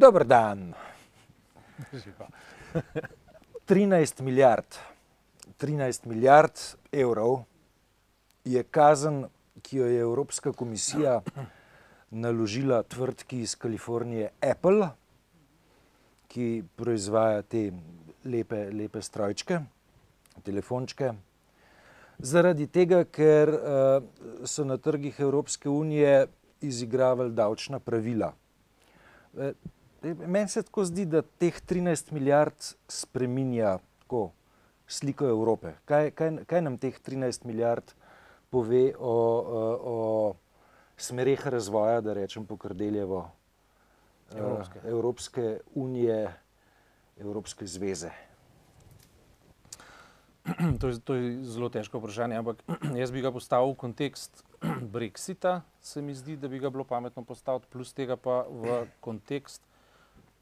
Dober dan. 13 milijard, 13 milijard evrov je kazen, ki jo je Evropska komisija naložila tvrdki iz Kalifornije Apple, ki proizvaja te lepe, lepe strojčke, telefončke. Zaradi tega, ker uh, so na trgih Evropske unije izigravali davčna pravila. Meni se tako zdi, da teh 13 milijard spreminja tako sliko Evrope. Kaj, kaj, kaj nam teh 13 milijard pove o, o, o smereh razvoja, da rečem po Krdeljevo, Evropske. uh, Evropske unije, Evropske zveze? To je, to je zelo težko vprašanje, ampak jaz bi ga postavil v kontekst Brexita, se mi zdi, da bi ga bilo pametno postaviti, plus tega pa v kontekst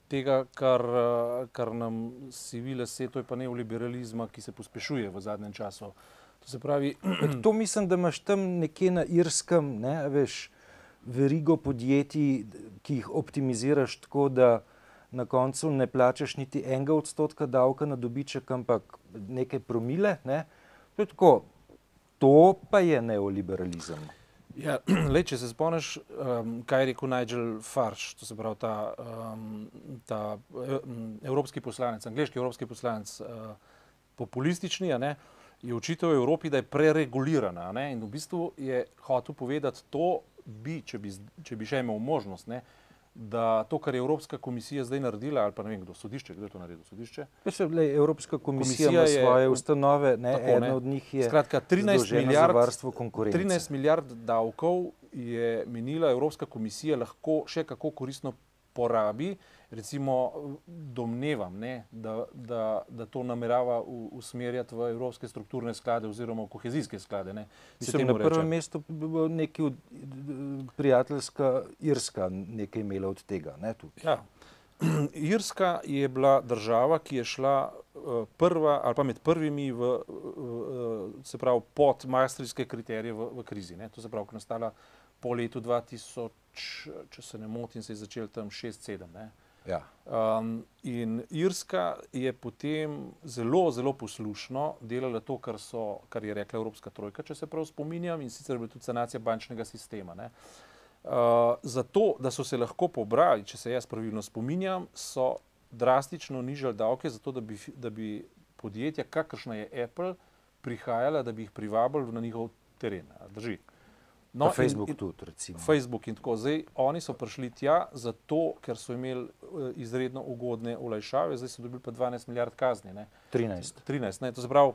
tega, kar, eh, kar nam sivile se, to je pa neoliberalizma, ki se pospešuje v zadnjem času. To se pravi, To mislim, da imaš tam nekje na Irskem, ne, veš, verigo podjetij, ki jih optimiziraš tako, da na koncu ne plačaš niti enega odstotka davka na dobiček, ampak nekaj promile. Ne. To je tako. To pa je neoliberalizem. Ja, lej, če se spomniš, um, kaj je rekel Nigel Farage, to se pravi ta, um, ta um, evropski poslanec, angliški evropski poslanec, uh, populistični, ne, je očital Evropi, da je preregulirana. Ne, in v bistvu je hotel povedati to, bi, če, bi, če bi še imel možnost, ne, da to, kar je Evropska komisija zdaj naredila, ali pa ne vem kdo, sodišče, kdo je to naredil, sodišče. Se, lej, Evropska komisija, Komisija ima je- svoje ustanove, ne, Tako, ena ne. od njih je Skratka, 13 zadolžena milijard, za varstvo konkurence. 13 milijard davkov je menila Evropska komisija lahko še kako koristno porabi. Recimo, domnevam, ne, da, da, da to namerava u- usmerjati v evropske strukturne sklade oziroma kohezijske sklade. Ne, Mislim, na prvem reče. mestu bi bo neki od, prijateljska Irska nekaj imela od tega. Ne, tudi. Ja. Irska je bila država, ki je šla eh, prva ali pa med prvimi v, v, se pravi, pod maastrichtske kriterije v, v krizi. Ne. To se pravi, ko je nastala po letu 2000, če se ne motim, se je začel tam 6-7. Ja. Um, in Irska je potem zelo, zelo poslušno delala to, kar, so, kar je rekla Evropska trojka, če se prav spominjam, in sicer je bila tudi sanacija bančnega sistema. Ne. Uh, zato, da so se lahko pobrali, če se jaz pravilno spominjam, so drastično nižali davke, zato da bi, da bi podjetja, kakršna je Apple, prihajala, da bi jih privabili na njihov teren. A Drži. No, in- Facebook in- tudi, recimo. Facebook in tako. Zdaj, oni so prišli tja zato, ker so imeli eh, izredno ugodne olajšave, zdaj so dobili pa 12 milijard kazni. Ne? 13. 13, ne? To, pravi,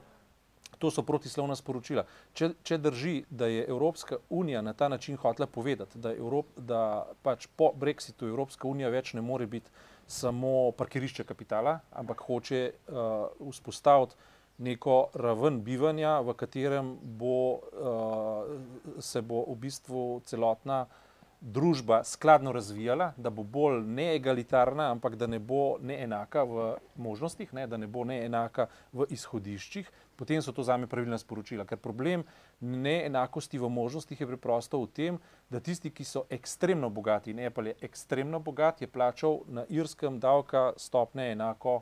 to so protislovna sporočila. Če, če drži, da je Evropska unija na ta način hotela povedati, da, Evrop, da pač po Brexitu Evropska unija več ne more biti samo parkirišče kapitala, ampak hoče uh, vzpostaviti neko raven bivanja, v katerem bo, uh, se bo v bistvu celotna družba skladno razvijala, da bo bolj neegalitarna, ampak da ne bo neenaka v možnostih, ne, da ne bo neenaka v izhodiščih, potem so to zame pravilna sporočila. Ker problem neenakosti v možnostih je preprosto v tem, da tisti, ki so ekstremno bogati, in Apple je ekstremno bogat, je plačal na irskem davka stopne enako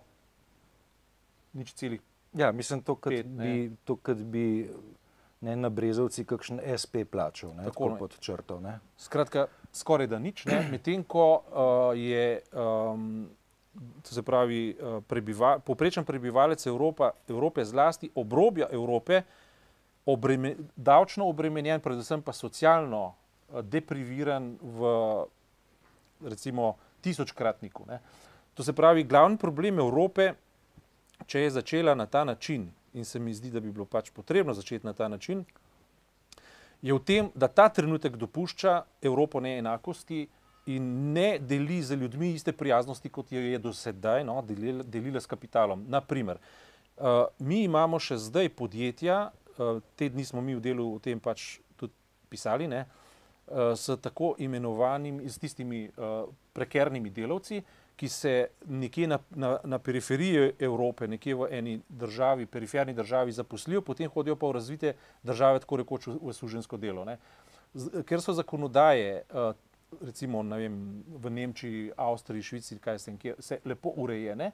nič celih. Ja, mislim, to, ne. bi, to, kad bi ne, na Brezovci kakšen SP plačal, ne, Tako, tako pod črto. Ne. Skratka, skoraj da nič, medtem ko uh, je, um, to se pravi, uh, prebiva, poprečen prebivalec Evropa, Evrope, zlasti obrobja Evrope, obreme, davčno obremenjen, predvsem pa socialno uh, depriviran v recimo tisočkratniku. Ne? To se pravi, glavni problem Evrope, če je začela na ta način, in se mi zdi, da bi bilo pač potrebno začeti na ta način, je v tem, da ta trenutek dopušča Evropo neenakosti in ne deli z ljudmi iste prijaznosti, kot jo je do sedaj no, delila, delila s kapitalom. Naprimer, uh, mi imamo še zdaj podjetja, uh, te dni smo mi v delu o tem pač tudi pisali, ne, uh, s tako imenovanimi, s tistimi uh, prekernimi delavci, ki se nekje na, na, na periferiji Evrope, nekje v eni državi, periferni državi zaposlijo, potem hodijo pa v razvite države, tako rekoč v, v služensko delo. Ne. Z, ker so zakonodaje uh, recimo vem, v Nemčiji, Avstriji, Švici, kaj se jim vse lepo urejene.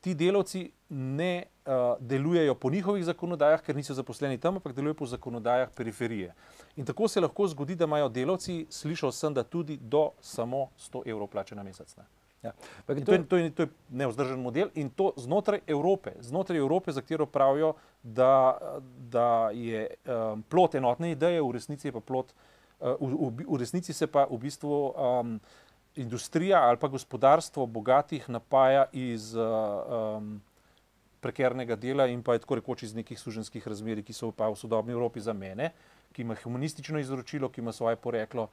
Ti delavci ne uh, delujejo po njihovih zakonodajah, ker niso zaposleni tam, ampak delujejo po zakonodajah periferije. In tako se lahko zgodi, da imajo delavci, slišal sem, da tudi do samo 100 evrov plače na mesec. Ne? Ja. To, je, to, je, to je nevzdržen model in to znotraj Evrope, znotraj Evrope, za katero pravijo, da, da je um, plot enotne ideje, v resnici, plot, uh, v, v, resnici se pa v bistvu um, industrija ali pa gospodarstvo bogatih napaja iz uh, um, prekernega dela in pa je tako rekoč iz nekih suženskih razmeri, ki so pa v sodobni Evropi za mene, ki ima humanistično izročilo, ki ima svoje poreklo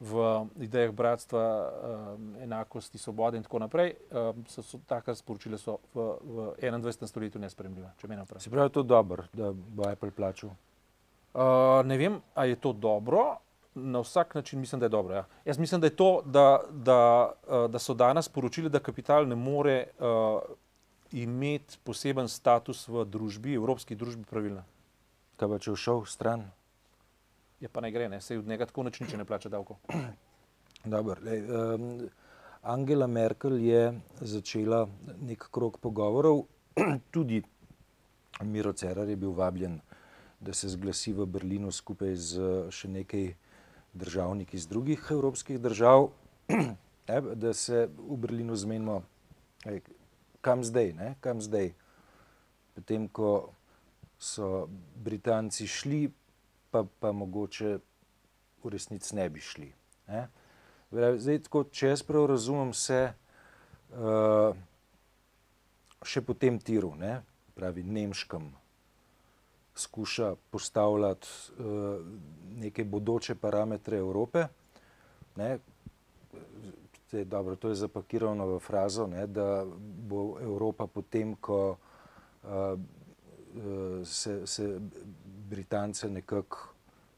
v idejah bratstva, um, enakosti, svobode in tako naprej, um, so, so taka sporočila so v, v 21. stoletju nespremljiva, če me napravi. Se pravi, to je dobro, da bo Apple plačal? Uh, ne vem, ali je to dobro. Na vsak način mislim, da je dobro. Ja. Jaz mislim, da je to, da, da, da so danes poročili, da kapital ne more uh, imeti poseben status v družbi, evropski družbi, pravilno. Kaj pa če je šel stran? Je pa ne gre, ne? se od njega tako nič ne plača davko. Dobar, lej, um, Angela Merkel je začela nek krok pogovorov, tudi Miro Cerar je bil vabljen, da se zglasi v Berlinu skupaj z še nekaj državniki iz drugih evropskih držav, da se v Berlinu zmenimo, kam zdaj, ne? kam zdaj. Potem, ko so Britanci šli, pa, pa mogoče v resnici ne bi šli. Ne? Zdaj, tako, če jaz prav razumem, se uh, še po tem tiru, ne? pravi nemškem, skuša postavljati uh, neke bodoče parametre Evrope. Ne? Te, dobro, to je zapakirano v frazo, ne? da bo Evropa potem, ko uh, se, se Britance nekako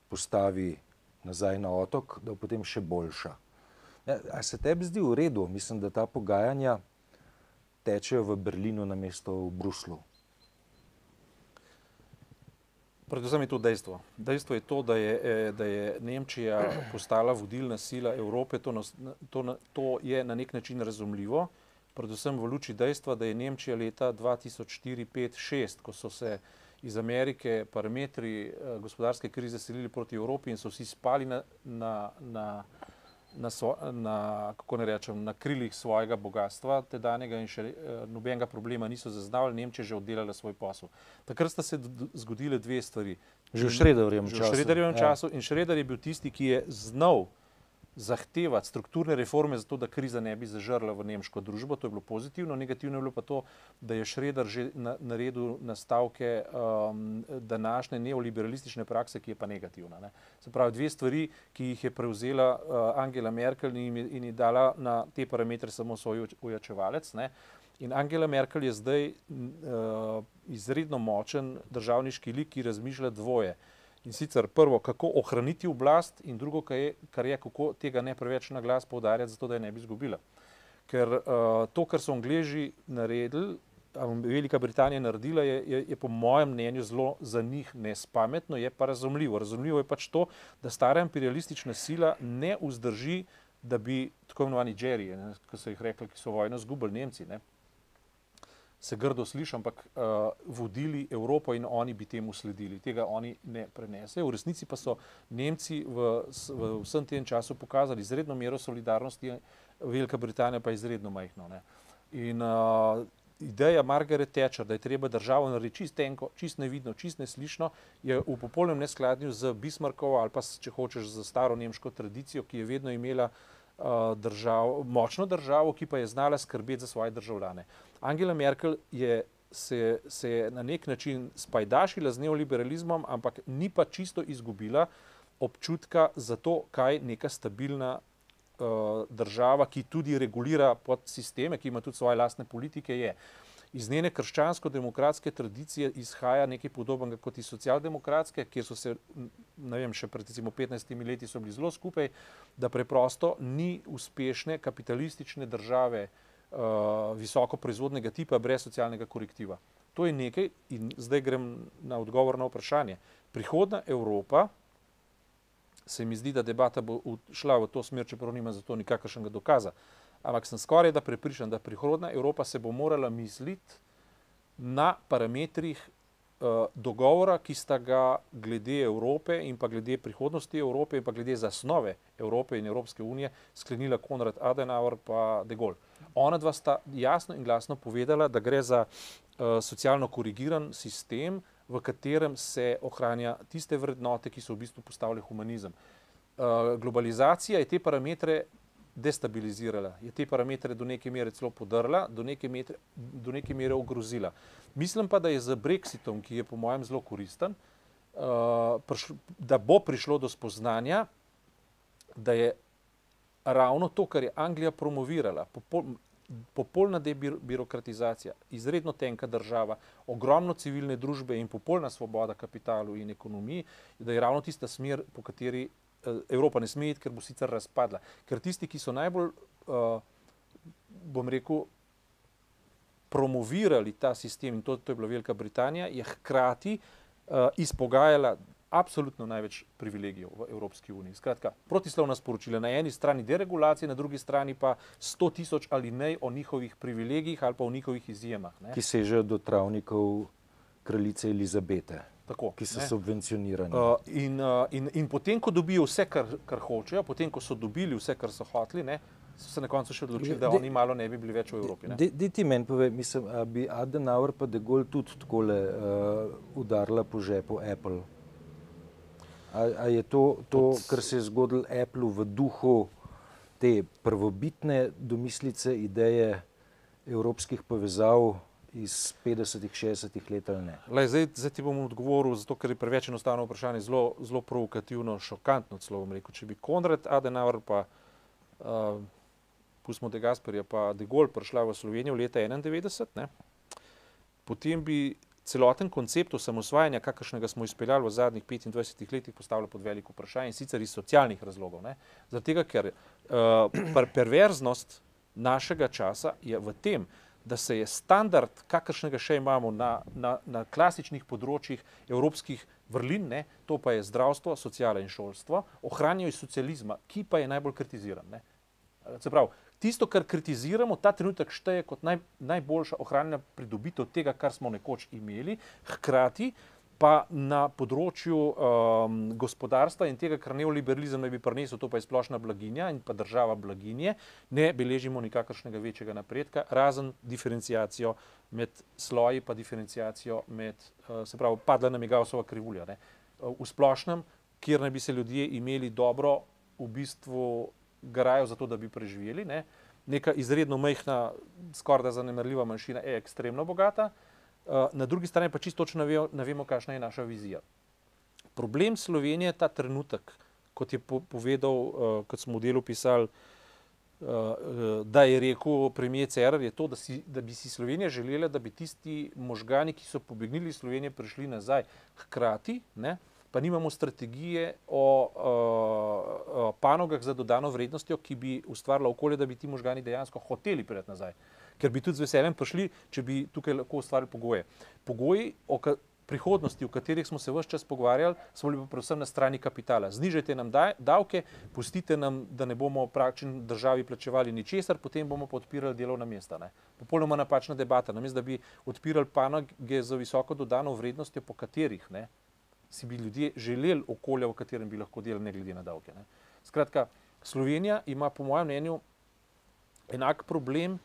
postavi nazaj na otok, da bo potem še boljša. Ja, a se tebi zdi v redu? Mislim, da ta pogajanja tečejo v Berlinu na mesto v Bruslu. Predvsem je to dejstvo. Dejstvo je to, da je, eh, da je Nemčija postala vodilna sila Evrope. To, nas, to, to je na nek način razumljivo, predvsem v luči dejstva, da je Nemčija leta 2004-2005-2006, ko so se iz Amerike parametri eh, gospodarske krize selili proti Evropi in so vsi spali na, na, na, na, svo, na, kako ne rečem, na krilih svojega bogatstva, tedanjega in še eh, nobenega problema niso zaznavali, Nemčija že oddelala svoj posel. Takrat sta se zgodile dve stvari. Že v Šrederjevem času. Šrederjevem ja. času in Šreder je bil tisti, ki je znal zahtevati strukturne reforme, zato da kriza ne bi zažrla v nemško družbo. To je bilo pozitivno. Negativno je bilo pa to, da je Šreder že na, naredil nastavke um, današnje neoliberalistične prakse, ki je pa negativna. Ne. Se pravi, dve stvari, ki jih je prevzela uh, Angela Merkel in, in je dala na te parametre samo svoj ojačevalec. Ne. In Angela Merkel je zdaj uh, izredno močen državniški lik, ki razmišlja dvoje. In sicer prvo, kako ohraniti oblast, in drugo, kar je, kar je kako tega ne preveč na glas poudarjati, zato da je ne bi izgubila. Ker uh, to, kar so Angleži naredili, Velika Britanija naredila, je, je, je po mojem mnenju zelo za njih nespametno, je pa razumljivo. Razumljivo je pač to, da stara imperialistična sila ne vzdrži, da bi tako imenovani Jerry, ki so jih rekli, ki so vojno izgubili Nemci. Ne, se grdo sliši, ampak uh, vodili Evropo in oni bi temu sledili. Tega oni ne prenesejo. V resnici pa so Nemci v, v vsem tem času pokazali izredno mero solidarnosti, Velika Britanija pa izredno majhno. Ne. In uh, ideja Margaret Thatcher, da je treba državo narediti čist tenko, čist nevidno, čist neslišno, je v popolnem neskladju z Bismarckovo ali pa, če hočeš, z staro nemško tradicijo, ki je vedno imela uh, državo, močno državo, ki pa je znala skrbeti za svoje državljane. Angela Merkel je se, se je na nek način spajdašila z neoliberalizmom, ampak ni pa čisto izgubila občutka za to, kaj neka stabilna uh, država, ki tudi regulira podsisteme, ki ima tudi svoje lastne politike, je. Iz njene krščansko-demokratske tradicije izhaja nekaj podobnega kot iz socialdemokratske, kjer so se, ne vem, še pred recimo 15 leti so bili zelo skupaj, da preprosto ni uspešne kapitalistične države, uh, uh, visoko proizvodnega tipa brez socialnega korektiva. To je nekaj in zdaj grem na odgovor na vprašanje. Prihodna Evropa se mi zdi, da debata bo šla v to smer, čeprav nima za to nikakršnega dokaza. Ampak sem skoraj da prepričan, da prihodna Evropa se bo morala misliti na parametrih uh, dogovora, ki sta ga glede Evrope in pa glede prihodnosti Evrope in pa glede zasnove Evrope in Evropske unije sklenila Konrad Adenauer pa De Gaulle. Ona dva sta jasno in glasno povedala, da gre za uh, socialno korigiran sistem, v katerem se ohranja tiste vrednote, ki so v bistvu postavile humanizem. Uh, globalizacija je te parametre destabilizirala, je te parametre do neke mere celo podrla, do neke, metre, do neke mere ogrozila. Mislim pa, da je z Brexitom, ki je po mojem zelo koristen, uh, prišlo, da bo prišlo do spoznanja, da je ravno to, kar je Anglija promovirala, popol, popolna debirokratizacija, izredno tenka država, ogromno civilne družbe in popolna svoboda kapitalu in ekonomiji, da je ravno tista smer, po kateri Evropa ne sme iti, ker bo sicer razpadla. Ker tisti, ki so najbolj, uh, bom rekel, promovirali ta sistem, in to, to je bila Velika Britanija, je hkrati uh, izpogajala absolutno največ privilegijev v Evropski uniji. Skratka, protislovna sporočila na eni strani deregulacije, na drugi strani pa sto tisoč ali ne o njihovih privilegijih ali pa o njihovih izjemah. Ne? Ki sežejo do travnikov kraljice Elizabete. Tako, ki so ne? subvencionirani. Uh, in, uh, in, in potem, ko dobijo vse, kar, kar hočejo, potem, ko so dobili vse, kar so hoteli, ne, so se na koncu še odločili, da de, oni malo ne bi bili več v Evropi. Di ti meni pove, mislim, da bi Adenauer pa De Gaulle tudi tako uh, udarila po žepu Apple. A, a je to, to kar se je zgodilo Apple v duhu te prvobitne domislice, ideje evropskih povezav? Iz 50-ih, 60-ih let ali ne? Lej, zdaj, zdaj ti bom odgovoril, zato ker je preveč enostavno vprašanje, zelo, zelo provokativno, šokantno. Celo, rekel, če bi Konrad Adenauer, pa uh, pustimo De Gasperja, pa De Gaulle prišla v Slovenijo leta 91, ne, potem bi celoten koncept osamosvajanja, kakršnega smo izpeljali v zadnjih 25 letih, postavljal pod veliko vprašanje in sicer iz socialnih razlogov. Zato, ker uh, perverznost našega časa je v tem, da se je standard, kakršnega še imamo na, na, na klasičnih področjih evropskih vrlin, ne, to pa je zdravstvo, sociala in šolstvo, ohranjajo iz socializma, ki pa je najbolj kritiziran. Ne. Se pravi, tisto, kar kritiziramo, ta trenutek šteje kot naj, najboljša ohranjena pridobitev tega, kar smo nekoč imeli, hkrati pa na področju um, gospodarstva in tega, kar neoliberalizem naj bi prinesel, to pa je splošna blaginja in pa država blaginje, ne beležimo nikakršnega večjega napredka, razen diferencijacijo med sloji, pa diferencijacijo med, uh, se pravi, padla nam je Gaussova krivulja. Ne. Uh, v splošnem, kjer naj bi se ljudje imeli dobro, v bistvu garajo za to, da bi preživeli. Ne. Neka izredno majhna, skoraj da zanemarljiva manjšina je ekstremno bogata. Eh, na drugi strani pa čisto ne vemo, kakšna je naša vizija. Problem Slovenije je ta trenutek, kot je povedal, uh, kot smo v delu pisali, uh, da je rekel premijer Cerar, je to, da, si, da bi si Slovenija želela, da bi tisti možgani, ki so pobegnili iz Slovenije, prišli nazaj. Hkrati ne, pa nimamo strategije o, o, o panogah za dodano vrednostjo, ki bi ustvarila okolje, da bi ti možgani dejansko hoteli priti nazaj. Uh, ker bi tudi z veseljem prišli, če bi tukaj lahko ustvarili pogoje. Pogoji o prihodnosti, o katerih smo se vse čas pogovarjali, so bili pa predvsem na strani kapitala. Znižajte nam davke, pustite nam, da ne bomo praktično državi plačevali ničesar, potem bomo podpirali delovna mesta. Ne. Popolnoma napačna debata. Namesto da bi odpirali panoge za visoko dodano vrednostjo, po katerih ne, si bi ljudje želeli okolja, v katerem bi lahko delali, ne glede na davke. Ne. Skratka, Slovenija ima po mojem mnenju enak problem,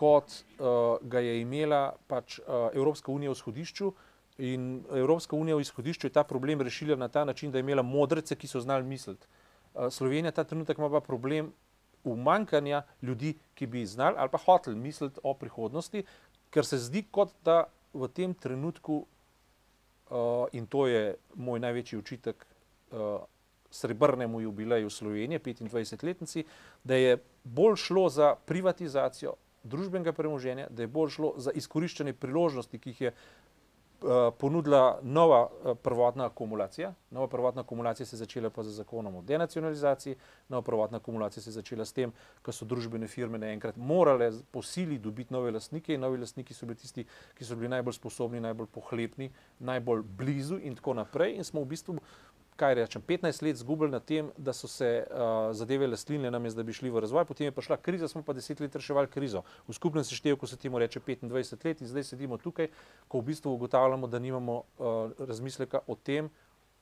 kot uh, ga je imela pač, uh, Evropska unija v izhodišču. In Evropska unija v izhodišču je ta problem rešila na ta način, da je imela modrece, ki so znali misliti. Uh, Slovenija ta trenutek ima pa problem umankanja ljudi, ki bi znali ali pa hoteli misliti o prihodnosti, ker se zdi, kot da v tem trenutku, uh, in to je moj največji učitek uh, srebrnemu jubileju Slovenije, 25-letnici, da je bolj šlo za privatizacijo, družbenega premoženja, da je bolj šlo za izkoriščanje priložnosti, ki jih je uh, ponudila nova uh, prvotna akumulacija. Nova prvotna akumulacija se je začela pa z zakonom o denacionalizaciji, nova prvotna akumulacija se je začela s tem, ko so družbene firme naenkrat morale po sili dobiti nove lastnike in novi lastniki so bili tisti, ki so bili najbolj sposobni, najbolj pohlepni, najbolj blizu in tako naprej. In smo v bistvu kaj rečem, 15 let zgubili na tem, da so se uh, zadeve lastline namesto, da bi šli v razvoj, potem je prišla kriza, smo pa 10 let reševali krizo. V skupnem seštevku se temu reče 25 let in zdaj sedimo tukaj, ko v bistvu ugotavljamo, da nimamo uh, razmisleka o tem,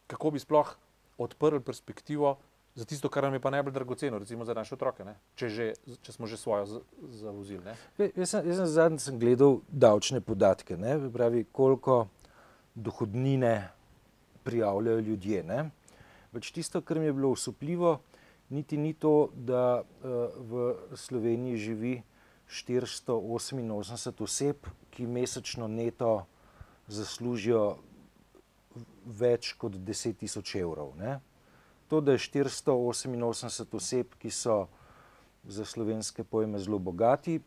kako bi sploh odprli perspektivo za tisto, kar nam je pa najbolj dragoceno, recimo za naše otroke, če, že, če smo že svojo zavozili. Jaz sem, sem zadnjič gledal davčne podatke, ne, pravi, koliko dohodnine prijavljajo ljudje. Ne. Več tisto, kar mi je bilo usupljivo, niti ni to, da uh, v Sloveniji živi 488 oseb, ki mesečno neto zaslužijo več kot 10 tisoč evrov. Ne to, da je 488 oseb, ki so za slovenske pojme zelo bogati,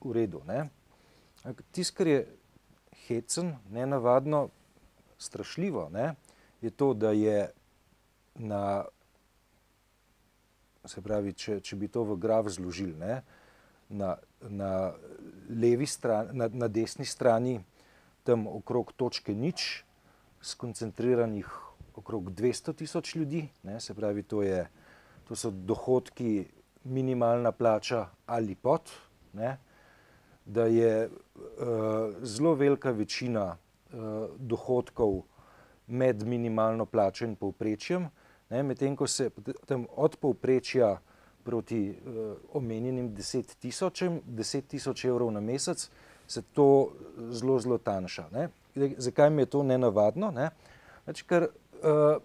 v redu. Tisto, kar je hecen, ne navadno, strašljivo, ne? Je to, da je na, se pravi, če, če bi to v graf zložili, ne? na, na levi strani, na, na desni strani, tam okrog točke nič, skoncentriranih okrog 200 tisoč ljudi, ne, se pravi, to, je, to so dohodki, minimalna plača ali pod, ne, da je uh, zelo velika večina uh, dohodkov med minimalno plačo in povprečjem, medtem ko se tam od povprečja proti uh, omenjenim 10 tisočem, 10 tisoč evrov na mesec, se to zelo, zelo tanjša. Zakaj mi je to nenavadno? Ne? Znači, ker Eh,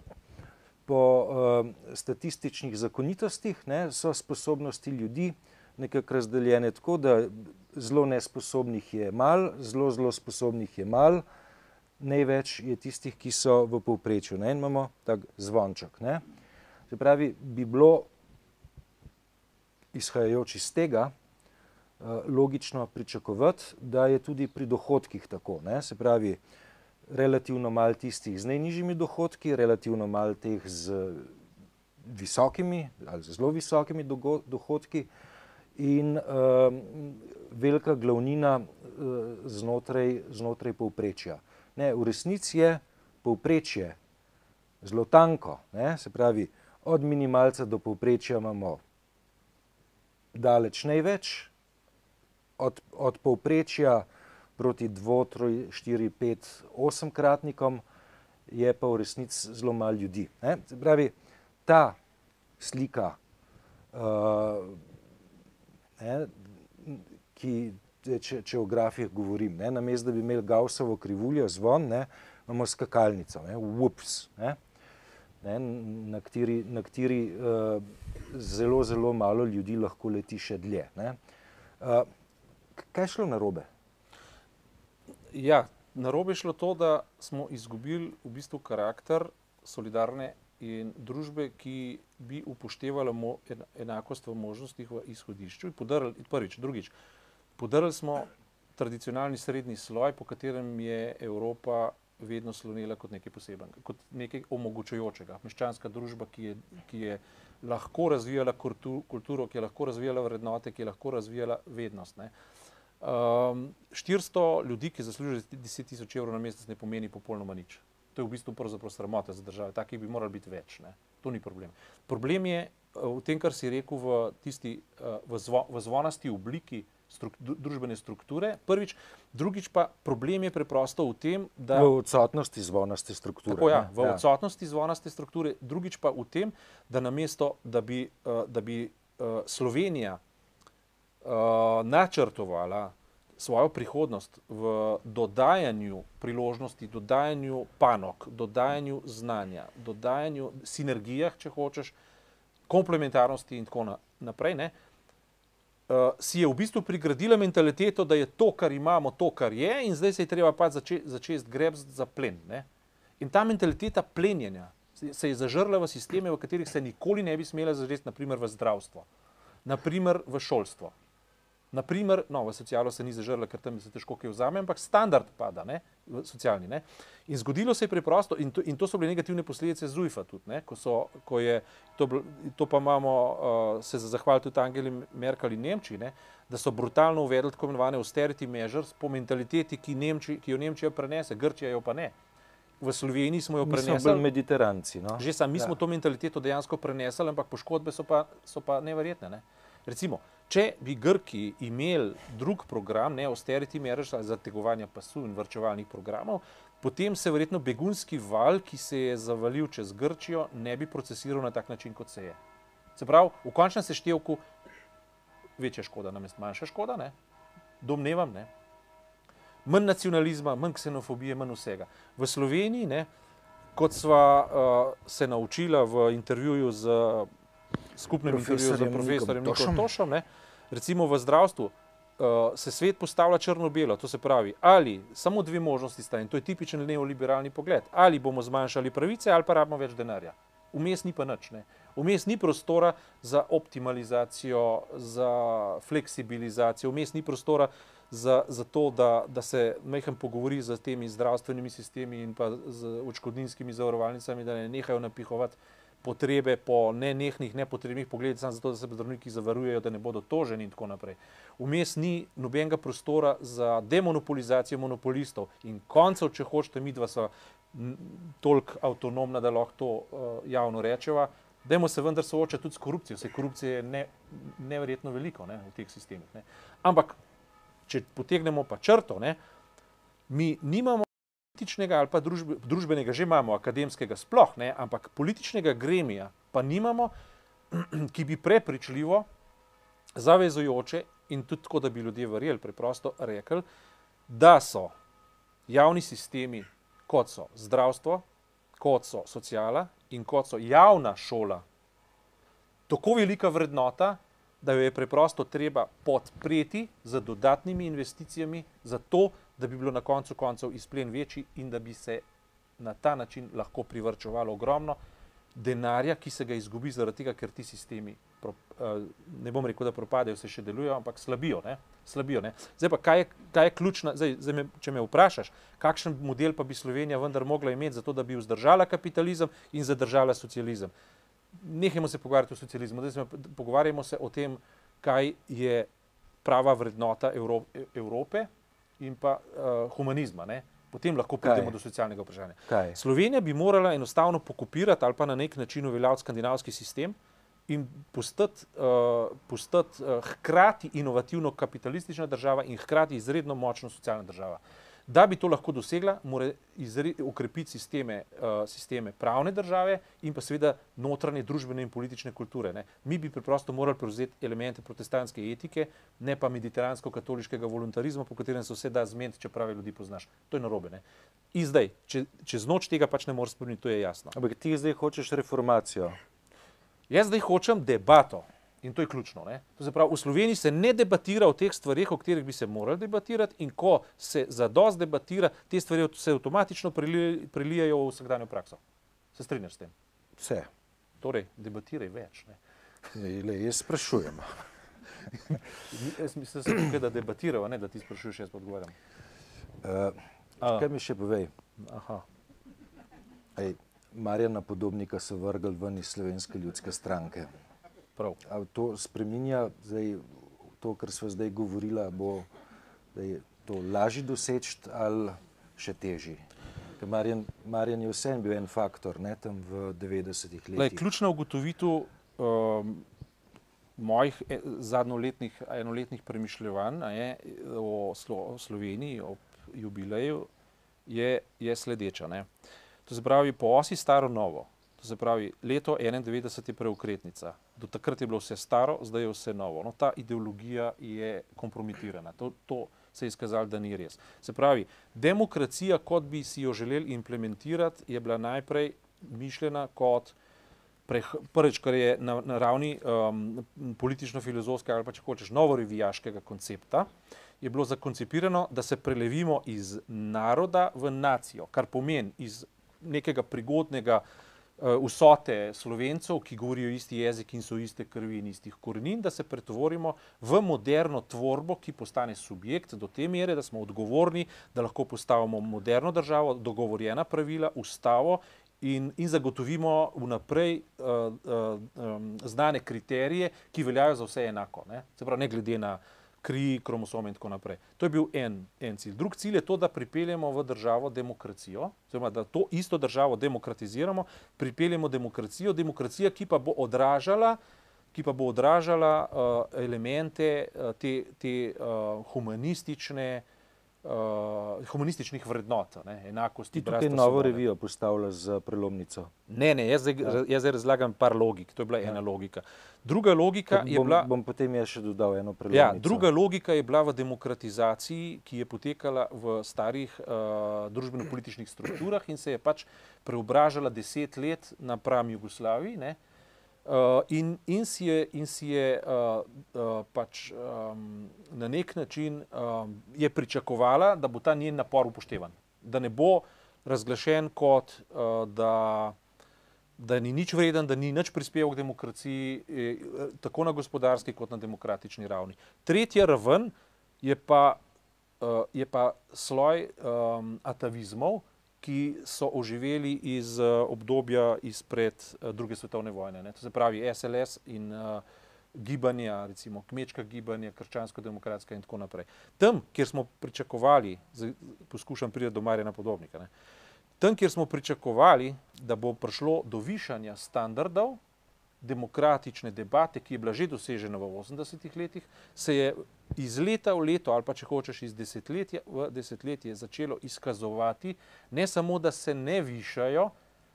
po uh, statističnih zakonitostih ne, so sposobnosti ljudi nekako razdeljene tako, da zelo nesposobnih je mal, zelo, zelo sposobnih je mal, največ je tistih, ki so v povprečju. Ne, in imamo tak zvonček. Ne. Se pravi, bi bilo izhajajoč iz tega uh, logično pričakovati, da je tudi pri dohodkih tako. Ne. Se pravi, relativno malo tistih z najnižjimi dohodki, relativno malo teh z visokimi ali zelo visokimi dohodki in uh, velika glavnina uh, znotraj, znotraj povprečja. Ne, v resnici je povprečje zelo tanko, ne, se pravi, od minimalca do povprečja imamo daleč največ, od, od povprečja proti 2, 3, 4, 5, 8 kratnikom, je pa v resnici zelo malo ljudi. Ne? Pravi, ta slika, uh, ne, ki, če, če o grafih govorim, ne, namesto da bi imeli Gaussovo krivuljo, zvon, ne, imamo skakalnico, ne, whoops, ne, ne, na kateri, na kateri uh, zelo, zelo malo ljudi lahko leti še dlje. Uh, kaj je šlo na robe? Ja, na robe je šlo to, da smo izgubili v bistvu karakter solidarne in družbe, ki bi upoštevala mo, enakost v možnostih v izhodišču. Podarili, prvič, drugič, podarili smo tradicionalni srednji sloj, po katerem je Evropa vedno slonila kot nekaj posebnega, kot nekaj omogočujočega. Meščanska družba, ki je, ki je lahko razvijala kulturo, ki je lahko razvijala vrednote, ki je lahko razvijala vednost. Ne. Um, ehm, 400 ljudi, ki zaslužijo 10 tisoč evrov na mesec, ne pomeni popolnoma nič. To je v bistvu sramota za države, takih bi moralo biti več. Ne? To ni problem. Problem je uh, v tem, kar si rekel, v, tisti, uh, v, zvo, v zvonasti obliki struk, družbene strukture. Prvič, drugič pa problem je preprosto v tem, da. V odsotnosti zvonaste strukture. Tako, ja, v ja. odsotnosti zvonaste strukture, drugič pa v tem, da namesto, da bi, uh, da bi uh, Slovenija uh, načrtovala svojo prihodnost v dodajanju priložnosti, dodajanju panok, dodajanju znanja, dodajanju sinergijah, če hočeš, komplementarnosti in tako naprej, ne, uh, si je v bistvu prigradila mentaliteto, da je to, kar imamo, to, kar je, in zdaj se je treba pa začeti zače grebs za plen. Ne. In ta mentaliteta plenjenja se je zažrla v sisteme, v katerih se nikoli ne bi smela zažeti, naprimer v zdravstvo, naprimer v šolstvo. Naprimer, no, v socialo se ni zažrla, ker tam se težko kaj vzame, ampak standard pada, ne, socialni. Ne. In zgodilo se je preprosto, in to, in to so bile negativne posledice ZUIF-a tudi, ne, ko, so, ko je, to, to pa imamo, uh, se zahvaliti tudi Angeli Merkel in Nemčiji, ne, da so brutalno uvedli tako imenovane austerity measures po mentaliteti, ki, Nemči, ki jo Nemčija prenese, Grčija jo pa ne. v Sloveniji smo jo Mi smo prenesli. bolj mediteranci. No? Že sam, mi Ja. smo to mentaliteto dejansko prenesli, ampak poškodbe so pa, so pa neverjetne. Ne? Recimo, če bi Grki imeli drug program, ne austerity measures ali zategovanja pasu in vrčevalnih programov, potem se verjetno begunski val, ki se je zavalil čez Grčijo, ne bi procesiral na tak način, kot se je. Se pravi, v končnem seštevku večja škoda, namesto manjša škoda, ne? domnevam. Ne? Manj nacionalizma, manj ksenofobije, manj vsega. V Sloveniji, ne, kot sva uh, se naučila v intervjuju z skupnim intervjujem z Profesorjem Nikom. Tošem, ne, recimo v zdravstvu, uh, se svet postavlja črno-belo. To se pravi, ali samo dve možnosti sta in to je tipičen neoliberalni pogled. Ali bomo zmanjšali pravice, ali pa rabimo več denarja. Vmes ni pa nič. Ne. Vmes ni prostora za optimalizacijo, za fleksibilizacijo, vmes ni prostora za, za to, da, da se mehen pogovori z temi zdravstvenimi sistemi in pa z očkodninskimi zavarovalnicami, da ne nehajo napihovati potrebe po nenehnih, nepotrebnih pogledih, samo zato, da se zdravniki zavarujejo, da ne bodo toženi in tako naprej. Vmes ni nobenega prostora za demonopolizacijo monopolistov in koncev, če hočete, mi dva so toliko avtonomna, da lahko to uh, javno rečeva. Dajmo se vendar soočati tudi s korupcijo. Se korupcije je ne, neverjetno veliko ne, v teh sistemih. Ne. Ampak, če potegnemo pa črto, ne, mi nimamo političnega ali pa družbe, družbenega, že imamo akademskega sploh, ne, ampak političnega gremija pa nimamo, ki bi prepričljivo, zavezujoče in tudi tako, da bi ljudje verjeli, preprosto rekli, da so javni sistemi, kot so zdravstvo, kot so socijala in kot so javna šola, tako velika vrednota, da jo je preprosto treba podpreti z dodatnimi investicijami, zato da bi bilo na koncu koncev izplen večji in da bi se na ta način lahko privrčevalo ogromno denarja, ki se ga izgubi zaradi tega, ker ti sistemi, pro, eh, ne bom rekel, da propadajo, se še delujejo, ampak slabijo. Ne? slabijo ne? Zdaj pa, kaj je, kaj je ključna, zdaj, zdaj me, če me vprašaš, kakšen model pa bi Slovenija vendar mogla imeti za to, da bi vzdržala kapitalizem in zadržala socializem. Nehajmo se pogovarjati o socializmu, zdaj se pogovarjamo se o tem, kaj je prava vrednota Evro, Evrope in pa uh, humanizma. Ne? Potem lahko pridemo do socialnega vprašanja. Kaj? Slovenija bi morala enostavno pokopirati ali pa na nek način uveljaviti skandinavski sistem in postati, uh, postati uh, hkrati inovativno kapitalistična država in hkrati izredno močno socialna država. Da bi to lahko dosegla, mora ukrepiti sisteme, uh, sisteme pravne države in pa seveda notranje družbene in politične kulture. Ne. Mi bi preprosto morali prevzeti elemente protestantske etike, ne pa mediteransko-katoliškega voluntarizma, po katerem se vse da zmeniti, če pravi ljudi poznaš. To je narobe. Ne. In zdaj, če, čez noč tega pač ne moreš spremeniti, to je jasno. Ampak ti zdaj hočeš reformacijo. Jaz zdaj hočem debato. In to je ključno. Ne? To se pravi, v Sloveniji se ne debatira o teh stvarih, o katerih bi se morali debatirati, in ko se za dost debatira, te stvari se avtomatično prelijajo v vsakdanjo prakso. Se strinjaš s tem? Vse. Torej, debatiraj več. Ne? Le, jaz sprašujem. jaz mislim, tukaj da debatiramo, ne da ti sprašuješ, jaz pa odgovarjam. Uh, kaj mi še povej? Aha. Ej, Marjana Podobnika so vrgli ven iz Slovenske ljudske stranke. Prav. A to spreminja, zdaj, to, kar smo zdaj govorili, bo to lažje doseči ali še težje? Marjan, Marjan je vseeno bil en faktor ne, tam v 90-ih letih. Lej, ključna ugotovitev um, mojih e, zadnjoletnih, enoletnih premišljevanj je, o, Slo, o Sloveniji ob jubileju je, je sledeča. Ne. To se pravi, po osi staro-novo, to se pravi, leto 91 je preukretnica. Do takrat je bilo vse staro, zdaj je vse novo. No, ta ideologija je kompromitirana. To, to se je izkazalo, da ni res. Se pravi, demokracija, kot bi si jo želeli implementirati, je bila najprej mišljena kot prvič, kar je na, na ravni um, politično-filozofskega ali pa če hočeš novorevijaškega koncepta, je bilo zakoncipirano, da se prelevimo iz naroda v nacijo, kar pomeni iz nekega prigodnega vsote slovencev, ki govorijo isti jezik in so iste krvi in istih korenin, da se pretvorimo v moderno tvorbo, ki postane subjekt do te mere, da smo odgovorni, da lahko postavimo moderno državo, dogovorjena pravila, ustavo in, in zagotovimo vnaprej uh, uh, um, znane kriterije, ki veljajo za vse enako. Ne? Se pravi, ne glede na kri, kromosome in tako naprej. To je bil en, en cilj. Drug cilj je to, da pripeljemo v državo demokracijo, oziroma da to isto državo demokratiziramo, pripeljemo demokracijo, demokracija, ki pa bo odražala, ki pa bo odražala uh, elemente uh, te, te uh, humanistične, uh, humanističnih vrednot, ne, enakosti. Ti tukaj novo revijo postavlja za prelomnico? Ne, ne, jaz zdaj, ja. jaz zdaj razlagam par logik, to je bila ja. ena logika. Druga logika bom, je bila. Bom potem jaz še dodal eno prelomnico. Ja, druga logika je bila v demokratizaciji, ki je potekala v starih uh, družbeno-političnih strukturah in se je pač preobražala deset let napram Jugoslaviji. Ne, Uh, in, in si je, in si je uh, uh, pač, um, na nek način um, pričakovala, da bo ta njen napor upoštevan, da ne bo razglašen kot uh, da, da ni nič vreden, da ni nič prispeval k demokraciji, eh, tako na gospodarski kot na demokratični ravni. Tretja raven je pa, uh, je pa sloj um, atavizmov, ki so oživeli iz uh, obdobja izpred uh, druge svetovne vojne. Ne. To se pravi SLS in uh, gibanja, recimo kmečka gibanja, krščansko-demokratska in tako naprej. Tam, kjer smo pričakovali, poskušam priti do Marjana podobnika, ne, tam, kjer smo pričakovali, da bo prišlo do višanja standardov, demokratične debate, ki je bila že dosežena v 80-ih letih, se je iz leta v leto, ali pa če hočeš iz desetletja v desetletje, začelo izkazovati, ne samo, da se ne višajo,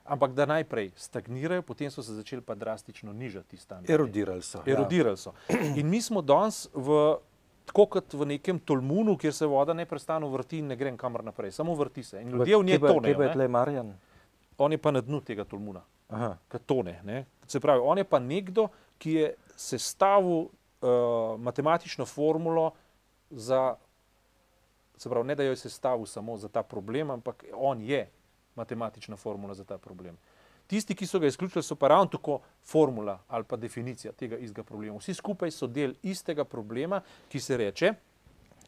ampak da najprej stagnirajo, potem so se začeli pa drastično nižati standardi. Erodirali so. Ja. Erodirali so. In mi smo danes v. Tako kot v nekem tolmunu, kjer se voda neprestano vrti in ne gre kamor naprej, samo vrti se. In ljudje v njej tonejo. Kje je tle Marjan? On je pa na dnu tega tolmuna, ki tone. Ne? Se pravi, on je pa nekdo, ki je sestavil uh, matematično formulo za, se pravi, ne da jo je sestavil samo za ta problem, ampak on je matematična formula za ta problem. Tisti, ki so ga izključili, so pa ravno tako formula ali pa definicija tega istega problema. Vsi skupaj so del istega problema, ki se reče,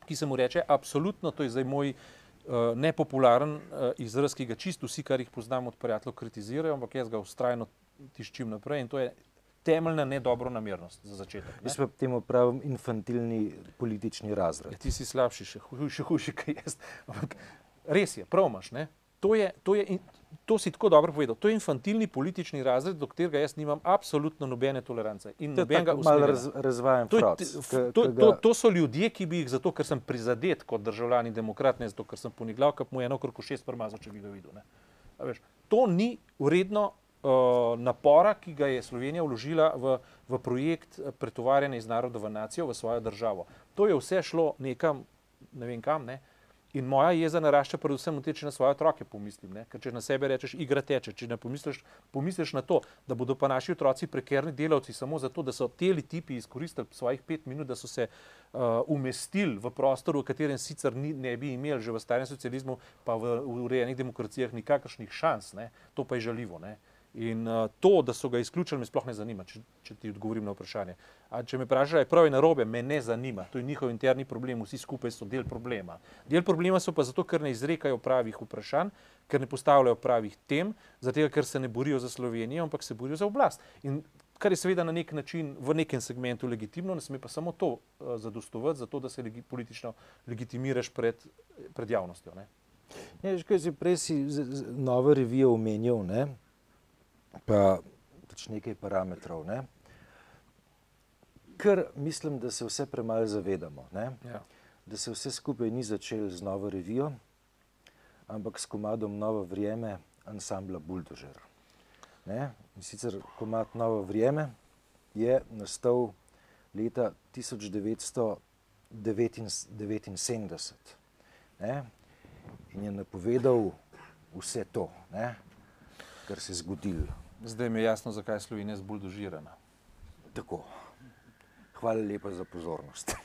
ki se mu reče, absolutno, to je zdaj moj uh, nepopularen uh, izraz, ki ga čisto vsi, kar jih poznamo od prijateljev, kritizirajo, ampak jaz ga ustrajno tiščim naprej in to je temeljna nedobro namernost za začetek. Jaz pa temu pravim infantilni politični razred. Ja, ti si slabši, še hujši, hujši, kaj jaz. Ampak res je, prav imaš, ne? To, je, to, je, to si tako dobro povedal. To je infantilni politični razred, do katerega jaz nimam absolutno nobene tolerance. In nobenega malo raz, razvajam. To, je, to, to, to so ljudje, ki bi jih zato, ker sem prizadet kot državljani demokrat, ne zato, ker sem poniglav, kap mu je eno krko šest prmazal, če bi ga videl. Veš, to ni vredno napora, ki ga je Slovenija vložila v, v projekt pretovarjanja iz naroda v nacijo, v svojo državo. To je vse šlo nekam, ne vem kam, ne. In moja jeza narašča predvsem v tem, če na svoje otroke pomislim. Ne? Ker če na sebe rečeš, igra teče, če ne pomisliš, pomisliš na to, da bodo pa naši otroci prekerni delavci samo zato, da so teli tipi izkoristili svojih pet minut, da so se uh, umestili v prostor, v katerem sicer ni, ne bi imeli že v starem socializmu, pa v, urejenih demokracijah nikakršnih šans. Ne? To pa je žalivo. Ne? In uh, to, da so ga izključili, me sploh ne zanima, če, če ti odgovorim na vprašanje. A če me vprašaš, je prav in narobe, me ne zanima. To je njihov interni problem, vsi skupaj so del problema. Del problema so pa zato, ker ne izrekajo pravih vprašanj, ker ne postavljajo pravih tem, zato ker se ne borijo za Slovenijo, ampak se borijo za oblast. In kar je seveda na nek način v nekem segmentu legitimno, ne sme pa samo to uh, zadostovati, zato da se legi, politično legitimiraš pred, pred javnostjo. Ne? Ja, že kaj si prej si nove revije omenjal, ne? Pa pač nekaj parametrov. Ne? Ker mislim, da se vse premalo zavedamo. Ja. Da se vse skupaj ni začelo z novo revijo, ampak s komadom Novo Vreme, ansambla Bulldozer. Ne? In sicer komad Novo Vreme je nastal leta 1979 ne? in je napovedal vse to, ne? kar se je zgodilo. Zdaj mi je jasno, zakaj je Slovenija zbuldožirana. Tako. Hvala lepa za pozornost.